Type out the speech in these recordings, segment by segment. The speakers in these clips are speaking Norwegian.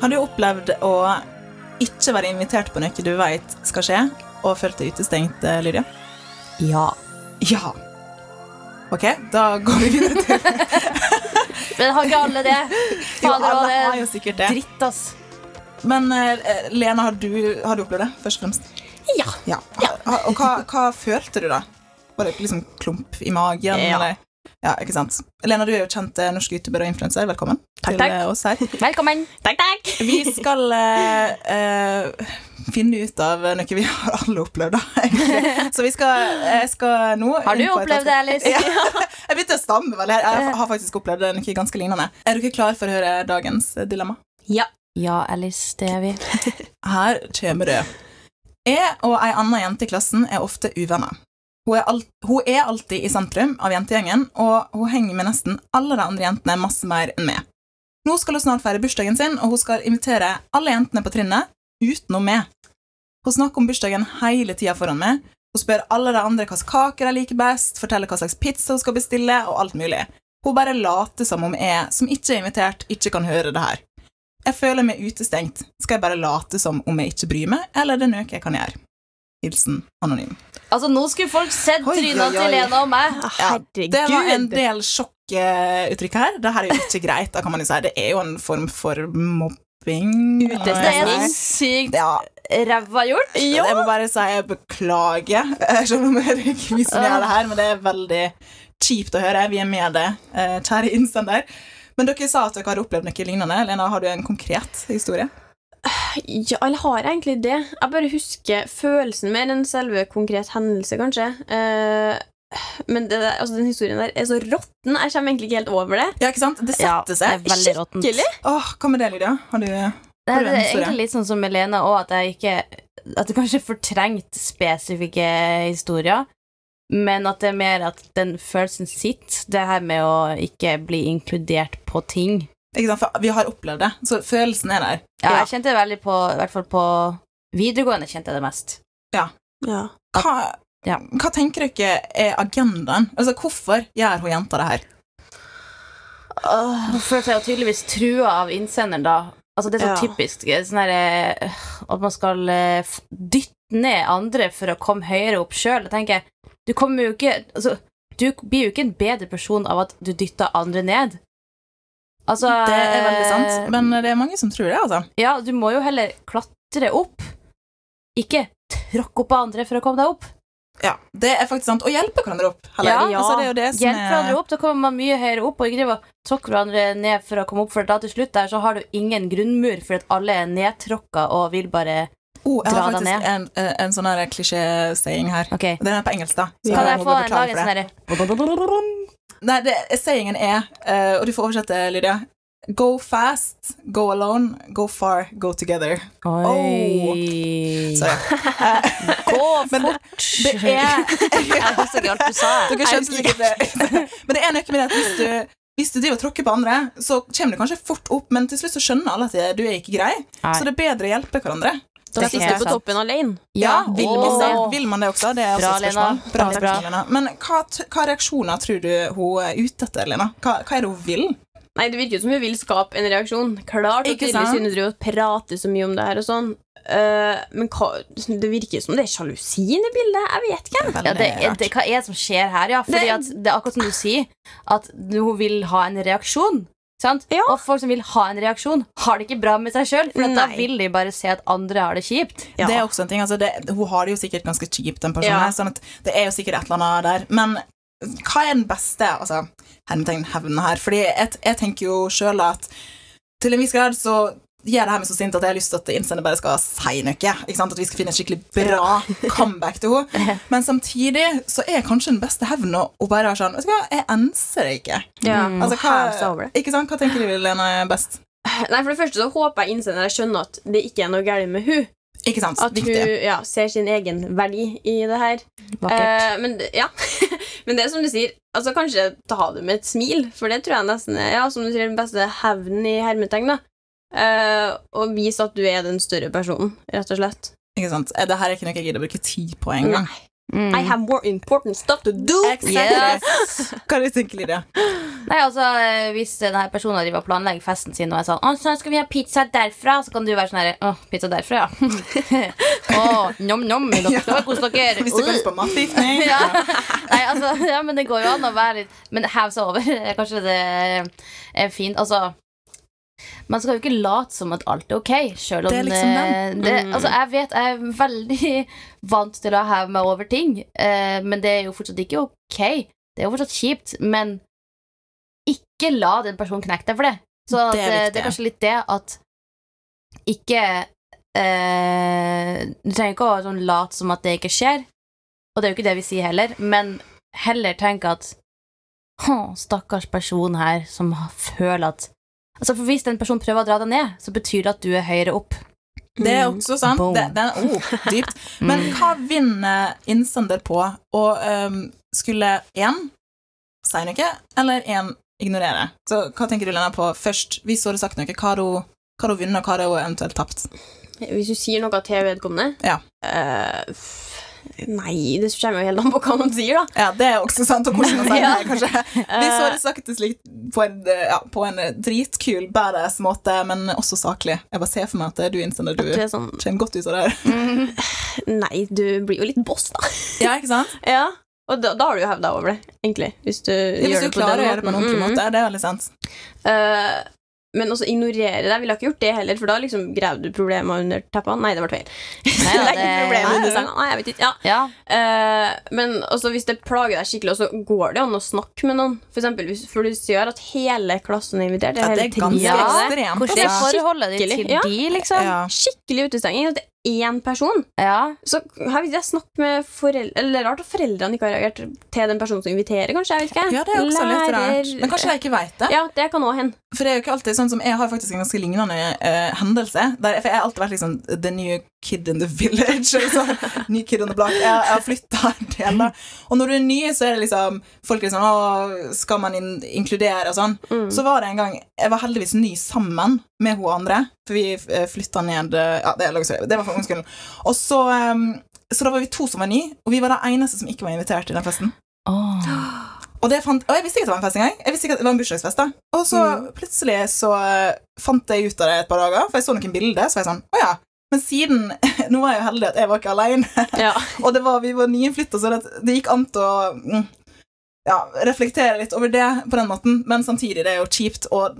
Har du opplevd å ikke være invitert på noe du vet skal skje, og følt deg utestengt, eh, Lydia? Ja. Ja. Ok, da går vi videre til Men har ikke alle det? Jo, Fader, alle har jo sikkert det. dritt, ass. Men eh, Lena, har du, har du opplevd det, først og fremst? Ja. Ja. Og hva, hva følte du da? Var det liksom klump i magen? Ja. Eller? Ja, ikke sant? Lena, du er jo kjent eh, norsk youtuber og influenser. Velkommen Takk, til takk. eh, oss her. Velkommen. Takk, takk. Vi skal uh, eh, finne ut av noe vi har alle opplevd, da. Så vi skal, jeg skal nå Har du opplevd det, Alice? Ja. Jeg begynte å stamme vel her. Jeg har faktisk opplevd noe ganske lignende. Er dere klar for å høre dagens dilemma? Ja. Ja, Alice, det er vi. Her kommer det. Jeg og ei anna jente i klassen er ofte uvenner. Hun er, alt, hun er alltid i sentrum av jentegjengen, og hun henger med nesten alle de andre jentene masse mer enn meg. Nå skal hun snart feire bursdagen sin, og hun skal invitere alle jentene på trinnet utenom meg. Hun snakker om bursdagen hele tida foran meg. Hun spør alle de andre hva slags kaker de liker best, forteller hva slags pizza hun skal bestille, og alt mulig. Hun bare later som om jeg, som ikke er invitert, ikke kan høre det her. Jeg føler meg utestengt. Skal jeg bare late som om jeg ikke bryr meg, eller er det noe jeg kan gjøre? Hilsen anonym. Altså, nå skulle folk sett tryna til Lena og meg. Ja, det var en del sjokkuttrykk her. Det her er jo ikke greit, da kan man jo si. Det er jo en form for mobbing. Det er sykt Ja, ræva gjort. jeg må bare si jeg beklager, eh, selv om er vi som det her, men det er veldig kjipt å høre. Vi er med det, eh, kjære innsender. Men dere sa at dere hadde opplevd noe lignende. Lena, har du en konkret historie? Ja, eller har jeg egentlig det? Jeg bare husker følelsen mer enn selve konkret hendelse, kanskje. Eh, men det der, altså, den historien der er så råtten. Jeg kommer egentlig ikke helt over det. Ja, ikke sant? Det Ja, setter det er seg. veldig det Skikkelig. Åh, hva med det, Lydia? Har du Det Har er, du en det er egentlig litt sånn som med òg, at jeg ikke At det kanskje er fortrengt spesifikke historier, men at det er mer at den følelsen sitter, det her med å ikke bli inkludert på ting. Ikke sant? For vi har opplevd det, så følelsen er der. Ja, Ja. jeg kjente det veldig på I hvert fall på videregående kjente jeg det mest. Ja. Hva, Ja. hva tenker dere er agendaen? Altså, Hvorfor gjør hun jenta det her? Hun føler seg jo tydeligvis trua av innsenderen, da. Altså, det er så Ja. typisk sånn her, eh, at man skal eh, dytte ned andre for å komme høyere opp sjøl. Du kommer jo ikke altså, Du blir jo ikke en bedre person av at du dytter andre ned. Altså Det er veldig sant, eh, men det er mange som tror det. altså. Ja, du må jo heller klatre opp. Ikke tråkke opp andre for å komme deg opp. Ja, Det er faktisk sant. Og hjelpe hverandre opp. Heller. Ja, altså, det jo det som Hjelp er... hverandre opp, da kommer man mye høyere opp. Og ikke drive og tråkke hverandre ned for å komme opp, for da til slutt der så har du ingen grunnmur, for at alle er nedtråkka og vil bare Oh, jeg har faktisk en, en, en sånn klisjé-saying her. Okay. Den er på engelsk, da. så Kan jeg få en lage sånn det. Nei, det, sayingen er, eh, og du får oversette, Lydia Go fast, go alone, go far, go together. Oi. Sorry. Eh, Gå Men det- fort! det er Jeg husker ikke alt du sa. Dere skjønte sikkert det. Men det er noe med det at hvis du, hvis du driver og tråkker på andre, så kommer du kanskje fort opp, men til slutt så skjønner alle at det- du er ikke grei. Nei. Så det er bedre å hjelpe hverandre. Det er sitter du på toppen alene. Ja, vil, man det, vil man det også? Det er også Bra, et spørsmål. Lena. Bra, takk, bra. Lena. Men hva, hva reaksjoner tror du hun er ute etter, Lena? Hva, hva er det hun vil? Nei, Det virker jo som hun vil skape en reaksjon. Klart og tydelig siden hun driver og prater så mye om det her og sånn. Uh, men hva, det virker som det er sjalusien i bildet. Jeg vet ikke. Ja, det, det, hva er det som skjer her, ja? Fordi Det- at det er akkurat som du sier, at hun vil ha en reaksjon. Sant? Ja. Og folk som vil ha en reaksjon, har det ikke bra med seg sjøl. For da vil de bare se at andre har det kjipt. Ja. Det er også en ting, altså det, Hun har det jo sikkert ganske kjipt, den personen Ja. sånn at det er jo sikkert et eller annet der. Men hva er den beste altså, hermetegn hevnen her? Fordi jeg, jeg tenker jo sjøl at til en viss grad så gjør det her meg så sint at jeg har lyst til at innsender bare skal si noe. Ikke sant? At vi skal finne et skikkelig bra comeback til henne. Men samtidig så er kanskje den beste hevna å bare være sånn Vet du hva, jeg enser det ikke. Ja, Mm. Altså, hva, ikke sant? hva tenker du, Lena, er best? Nei, For det første så håper jeg innsender skjønner at det ikke er noe galt med hun Ikke sant? At Viktig. hun ja, ser sin egen verdi i det her. Eh, men, ja. men det er som du sier, altså kanskje ta det med et smil, for det tror jeg nesten er ja, som du sier, den beste hevnen i hermetegn. da. Eh, og vise at du er den større personen, rett og slett. Ikke sant? Eh, Det her er ikke noe jeg gidder å bruke tid på engang. Mm. I have more important stuff to do! Exactly. Yes. Hva er det du tenker, Lydia? Nei, altså, eh, Hvis denne personen driver og planlegger festen sin og er sånn 'Å, så skal vi ha pizza derfra?' Så kan du være sånn her 'Å, pizza derfra, ja'. Å, nom-nom. dere skal kose dere. Hvis du kan på matforgiftning? ja. Nei, altså, ja, men det går jo an å være litt Men hev seg over. Kanskje det er fint. Altså man skal jo ikke late som at alt er ok, selv om Det liksom eh, det, Mm. altså, Jeg vet jeg er veldig vant til å heve meg over ting, eh, men det er jo fortsatt ikke ok. Det er jo fortsatt kjipt, men ikke la den personen knekke deg for det. Så at, Det er eh, det er kanskje litt det at ikke eh, Du trenger ikke å sånn, late som at det ikke skjer, og det er jo ikke det vi sier heller, men heller tenke at «Hå, stakkars person her som føler at Altså For hvis en person prøver å dra deg ned, så betyr det at du er høyere opp. Det er Mm. også sant. Det, det er oh, dypt. Men hva vinner innsender på å um, skulle én si noe, eller én ignorere? Så hva tenker du, Lena, på først, hvis hun har sagt noe, hva har hun hva hun vunnet, og hva har hun eventuelt tapt? Hvis du sier noe til vedkommende Ja. eh, f- Nei, det kommer jo helt an på hva man sier, da. Ja, det er også sant, og hvordan man sier det, kanskje. Hvis hun hadde sagt det slikt på en, ja, på en dritkul, badass måte, men også saklig. Jeg bare ser for meg at du innsender du sånn kommer godt ut av det her. Mm. Nei, du blir jo litt boss, da. Ja, ikke sant? Ja. Og da, da har du jo hevda over det, egentlig. Hvis du, Ja, hvis du det på klarer å gjøre det på en ordentlig Mm. måte, det er veldig sant. Eh, men også ignorere deg. Ville ikke gjort det heller, for da liksom grev du problemer under teppene. Nei, det ble feil. Nei, da, det- problemer Nei, Nei, jeg vet ikke. Ja. Ja. Eh, men også hvis det plager deg skikkelig, så går det an å snakke med noen. For eksempel, hvis, for du sier at hele klassen er invitert. Det Ja, er det er ganske Ja, ekstremt. Hvordan er forholdet ditt til ja. de, liksom? Ja. Skikkelig utestenging. At det én person. Ja. Så har jeg snakket med foreldre Eller rart at foreldrene ikke har reagert til den personen som inviterer, kanskje. Jeg vet ikke. Ja, det er også litt rart. Men kanskje jeg ikke veit det. Ja, det kan også hende. For det er jo ikke alltid sånn som Jeg har faktisk en ganske lignende uh, hendelse. Der, for jeg har alltid vært liksom the new kid in the village. Eller Ny kid on the block. Jeg, jeg har flytta en del, da. Og når du er ny, så er det liksom Folk er sånn Å, skal man in inkludere og sånn? Mm. Så var det en gang Jeg var heldigvis ny sammen med hun andre, for vi eh, flytta ned eh, Ja, det, det var fra ungdomsskolen. Og så eh, Så da var vi to som var ny, og vi var de eneste som ikke var invitert til den festen. Og, det fant, og jeg visste ikke at det var en fest engang. Jeg visste ikke at det var en bursdagsfest da Og så plutselig så eh, fant jeg ut av det et par dager, for jeg så noen bilder. Så var jeg sånn, å ja Men siden Nå var jeg jo heldig at jeg var ikke alene, Ja. og det var, vi var nyinnflytta, så det, det gikk an til å mm, ja, reflektere litt over det på den måten, men samtidig, det er jo kjipt og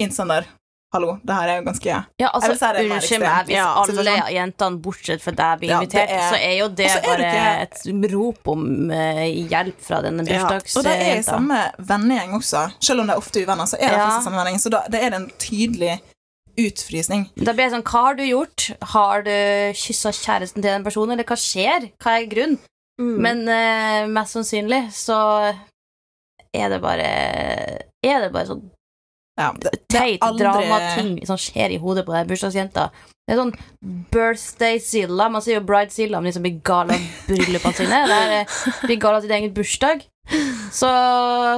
innsender Hallo, det her er jo ganske Ja, altså, det Unnskyld meg, hvis Ja, alle jentene bortsett fra deg blir Ja, invitert, er- så er jo det Og så er det bare ikke- et rop om uh, hjelp fra denne Ja. Og det er i samme vennegjeng også. Selv om det er ofte uvenner, så er det Ja. faktisk samme vennegjeng. Så da, det er en tydelig utfrysning. Da blir jeg sånn, hva har du gjort? Har du kyssa kjæresten til den personen, eller hva skjer? Hva er grunnen? Mm. Men uh, mest sannsynlig så er det bare Er det bare sånn Ja, det, det er teit aldri- dramating som skjer i hodet på den bursdagsjenta. Det er sånn birthday-zilla. Man sier jo bride-zilla, men liksom blir gal av bryllupene sine. Det er, eh, blir gal av sin egen bursdag. Så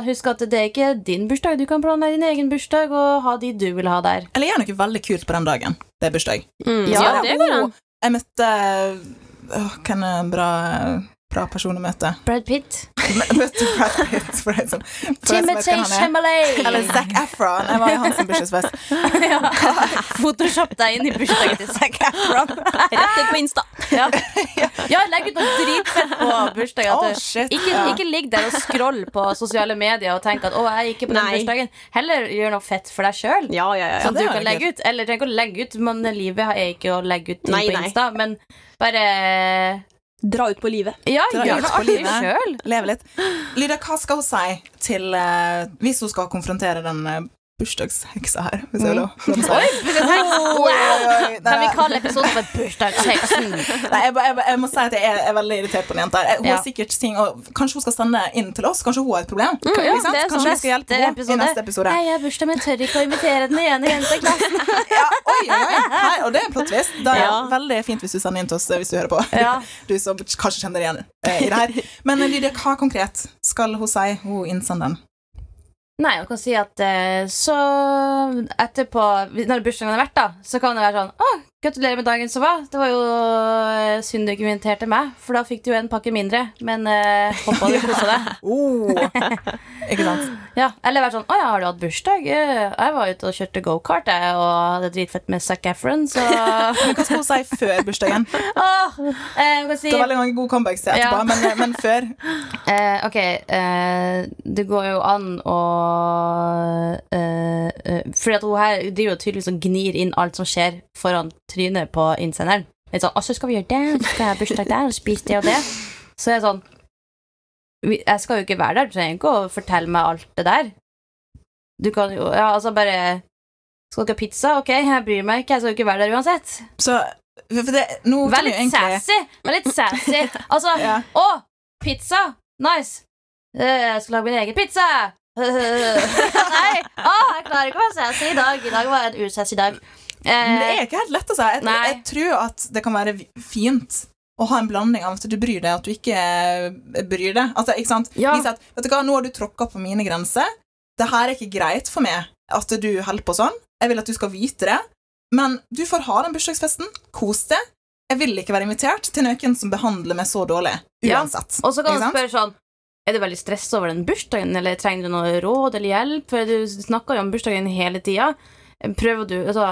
husk at det er ikke din bursdag. Du kan planlegge din egen bursdag og ha de du vil ha der. Eller gjør noe veldig kult på den dagen. Det er bursdag. Mm. Ja, Ja, det går an. Jeg møtte åh, Hvem er en bra, bra person å møte? Brad Pitt. Møtte Brad Pitt, for det er sånn Timothy er. Chalamet. Eller Zac Efron. Jeg var i hans bursdagsfest. ja. Photoshop deg inn i bursdagen til Zac Efron. Rett ut på Insta. ja. ja, legg ut noe dritfett på bursdagen. Oh, shit. Ikke, Ja. ikke ligg der og scroll på sosiale medier og tenk at 'å, jeg gikk ikke på den Nei. bursdagen'. Heller gjør noe fett for deg sjøl. Ja, ja, ja. Som du kan legge ut. Eller trenger ikke å legge ut, men livet er ikke å legge ut ting Nei, på nei. Insta. Men bare Dra ut på livet. Ja, Dra gjør det artig sjøl. Leve litt. Lydia, hva skal hun si til uh, Hvis hun skal konfrontere den eh, bursdagsheksa her. Hvis jeg Mm. lov- lov Oi, oi. Kan vi kalle episoden for Bursdagsheksen? Nei, jeg, jeg, jeg må si at jeg er, er veldig irritert på den jenta. her. Hun Ja. har sikkert ting og Kanskje hun skal sende inn til oss? Kanskje hun har et problem? ja, sant? er Kanskje vi skal hjelpe henne i neste episode. Nei, jeg har bursdag, men tør ikke å invitere den ene jenta i klassen. Ja, oi, oi. Her, og det er en plot twist. Det er Ja. veldig fint hvis du sender inn til oss eh, hvis du hører på. Ja. Du som kanskje kjenner deg igjen eh, i det her. Men eh, Lydia, hva konkret skal hun si, hun innsenderen? Nei, hun kan si at så etterpå, når bursdagen har vært, da, så kan det være sånn Å, gratulerer med dagen som var. Det var jo eh, synd du ikke inviterte meg, for da fikk du jo en pakke mindre. Men uh, håpa du kosa deg. Oh. Ikke sant? Ja, eller vært sånn Å ja, har du hatt bursdag? Eh, Jeg var ute og kjørte gokart og hadde dritfett med Zac Efron, så Du skal hun si før bursdagen? Åh, eh, si Det var veldig mange gode comebacks etterpå, Ja. men, men før Eh, ok, eh, det går jo an å eh, eh, Fordi at hun her driver jo tydeligvis og gnir inn alt som skjer foran trynet på innsenderen. Litt sånn, 'Å, så skal vi gjøre det, så skal jeg ha bursdag der, og spise det og det. Så er jeg sånn Jeg skal jo ikke være der, du trenger ikke å fortelle meg alt det der. Du kan jo Ja, altså bare Skal dere ha pizza? Ok, jeg bryr meg ikke, jeg skal jo ikke være der uansett. Så for det, nå Vær litt egentlig sassy! Vær litt sassy. Altså, Ja. å, pizza! Nice! Eh, Jeg skal lage min egen pizza! Nei! Å, jeg klarer ikke å være sassy i dag. I dag var en usassy dag. Men det Eh, er ikke helt lett å si. Jeg, jeg tror at det kan være fint å ha en blanding av at du bryr deg, og at du ikke eh, bryr deg. Altså, ikke sant? Ja. Vise at, vet du hva, nå har du tråkka på mine grenser. Det her er ikke greit for meg at du holder på sånn. Jeg vil at du skal vite det. Men du får ha den bursdagsfesten. Kos deg. Jeg vil ikke være invitert til noen som behandler meg så dårlig. Ja. Uansett. og så kan du spørre sånn Er du veldig stressa over den bursdagen, eller trenger du noe råd eller hjelp? For du snakker jo om bursdagen hele tida. Prøver du altså,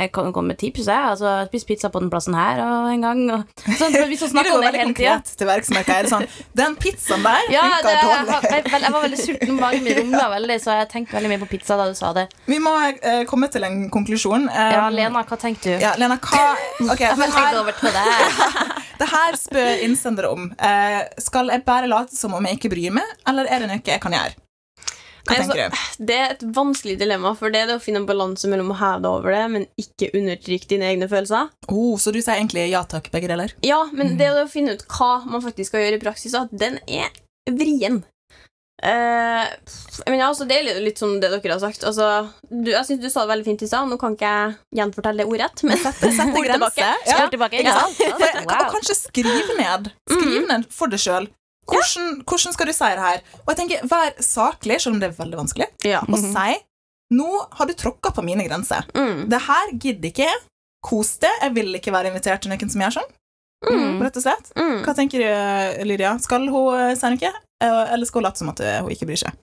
Jeg kan komme med tips, jeg. Altså, spiser pizza på den plassen her og en gang. Og, sånn, så du snakker om det hele tida til verks. merker. Er det sånn, Den pizzaen der ja, funka dårlig. jeg, jeg, jeg var veldig sulten, magen min rumla veldig, så jeg tenkte veldig mye på pizza da du sa det. Vi må eh, komme til en konklusjon. Um, Ja, Lena, hva tenkte du? Ja, Lena, hva okay, Jeg tenkte her, over til deg. det her spør innsendere om. Eh, skal jeg bare late som om jeg ikke bryr meg, eller er det noe jeg kan gjøre? Hva Nei, tenker du? Det er et vanskelig dilemma, for det er det å finne en balanse mellom å heve deg over det, men ikke undertrykke dine egne følelser. Oh, så du sier egentlig ja takk, begge deler? Ja, men det er det å finne ut hva man faktisk skal gjøre i praksis, at den er vrien. Uh, men ja, altså, det er litt, som det dere har sagt. Altså, du, jeg synes du sa det veldig fint i stad. Nå kan ikke jeg gjenfortelle det ordrett, men Sette, sette grenser. tilbake. Ja. Tilbake, Ja. Ja. For, Og kanskje skrive ned. Skriv ned for deg sjøl. Hvordan, hvordan skal du si det her? Og jeg tenker, Vær saklig, selv om det er veldig vanskelig, ja. og si nå har du tråkka på mine grenser. Mm. Det her gidder ikke jeg. Kos deg. Jeg vil ikke være invitert til noen som gjør sånn. Mm. rett og slett. Mm. Hva tenker du, Lydia? Skal hun eh, si noe, Eh, eller skal hun late som at eh, hun ikke bryr seg?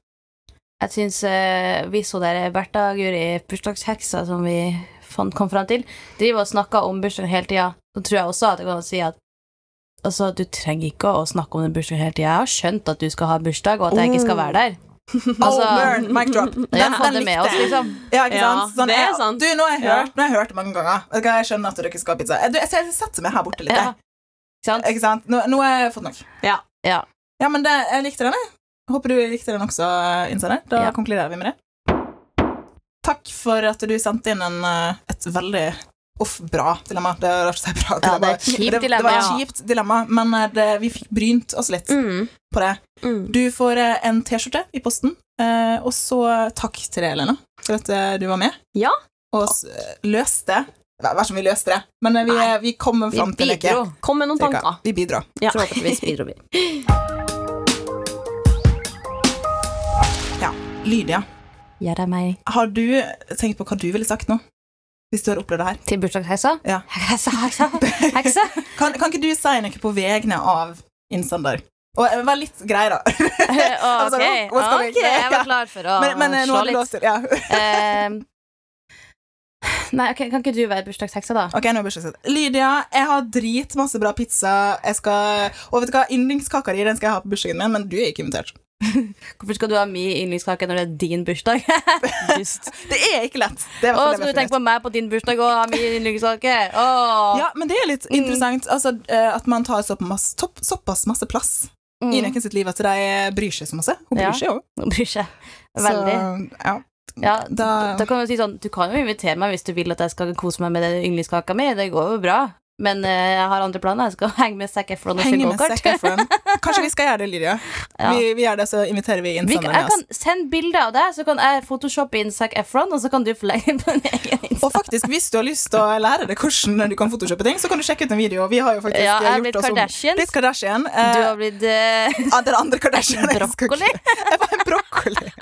Jeg syns eh, hvis hun der Bertha Guri, bursdagsheksa som vi fant, kom fram til, driver og snakker om bursdagen hele tida, så tror jeg også at jeg kan si at Altså, du trenger ikke å snakke om den bursdagen hele tida. Jeg har skjønt at du skal ha bursdag, og at jeg ikke skal være der. Altså, oh, burn, mic drop. Den, ja, den, den likte jeg. liksom. Ja, ikke Ja, sant? Sånn, det jeg- sant. Du, nå har jeg hørt, ja. hørt mange ganger. Jeg skjønner at dere ikke skal ha pizza. Du, jeg, jeg setter meg her borte litt. Ja. Ikke sant? Ikke sant? Nå, nå har jeg fått nok. Ja. Ja. Ja, men det, jeg likte den, jeg. Håper du likte den også, innsender. Da konkluderer vi med det. Takk for at du sendte inn en, eh, et veldig Uff, bra dilemma. Det er si bra Ja, det er dilemma. kjipt det, det var et kjipt dilemma, men eh, det, vi fikk brynt oss litt Mm. på det. Mm. Du får eh, en T-skjorte i posten, eh, og så takk til deg, Elena, for at du var med. Ja. Og løste Vær som vi løste det, men vi, Nei, vi kommer fram til det. Kom med noen tanker. Vi bidro. Ja. Forhåpentligvis bidro vi. Lydia, Ja, det meg har du tenkt på hva du ville sagt nå? Hvis du har opplevd det her? til bursdagsheksa? Ja. Heksa, heksa, heksa. Kan, kan ikke du si noe på vegne av innsender? Og eh, vær litt grei, da. Altså, Ok, hva skal vi- ok, jeg var klar for å Men, men eh, slå litt. til ja. uh, Nei, ok, kan ikke du være bursdagsheksa, da? Ok, nå er bursdagsheksa Lydia, jeg har dritmasse bra pizza. Jeg skal, og vet du hva, yndlingskaka di den skal jeg ha på bursdagen min, men du er ikke invitert. Hvorfor skal du ha min yndlingskake når det er din bursdag? Det er ikke lett. Det er Å, skal du tenke på meg på din bursdag og ha min yndlingskake? Ja, men det er litt interessant altså, eh, at man tar såpass, topp, såpass masse plass i Mm. noen sitt liv at de bryr seg så masse. Hun bryr seg jo. Hun bryr seg veldig. Så, ja. Ja, Da- da kan du si sånn Du kan jo invitere meg hvis du vil at jeg skal kose meg med den yndlingskaka mi. Det går jo bra. Men eh, jeg har andre planer. Jeg skal henge med Zac Efron og Henge kjøre med gokart. Zac Efron. Kanskje vi skal gjøre det, Lydia. Ja. Vi, vi gjør det, så inviterer vi Vi, innsenderne jeg kan sende bilder av det, så kan jeg photoshoppe inn Zac Efron, og så kan du få legge inn på din egen Insta. Og faktisk, hvis du har lyst til å lære deg hvordan du kan photoshoppe ting, så kan du sjekke ut en video. Vi har jo faktisk Ja, jeg har gjort blitt oss Kardashians. Blitt Kardashian. Du Eh, har blitt uh, den andre Kardashian. brokkoli. Jeg var en brokkoli.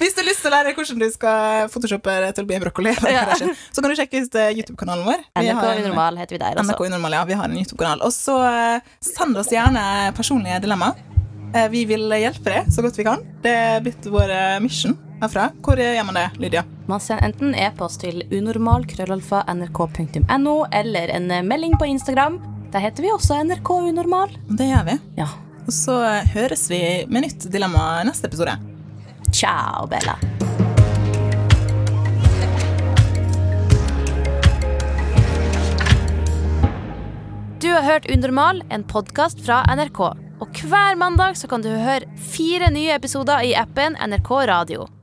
Hvis du har lyst til å lære hvordan du skal photoshoppe en brokkoli, Ja. Så kan du sjekke ut eh, YouTube-kanalen vår. Vi NRK en- Unormal heter vi der også. NRK Unormal, ja. Vi har en YouTube-kanal. Og så eh, send oss gjerne personlige dilemmaer. Eh, vi vil hjelpe deg så godt vi kan. Det er blitt vår mission herfra. Hvor gjør man det, Lydia? Man sender enten e-post til unormal.nrk.no eller en melding på Instagram. Der heter vi også NRK Unormal. Det gjør vi. Ja. Og så høres vi med nytt dilemma neste episode. Ciao, Bella. Du har hørt Undermal, en podkast fra NRK. Og hver mandag kan du høre fire nye episoder i appen NRK Radio.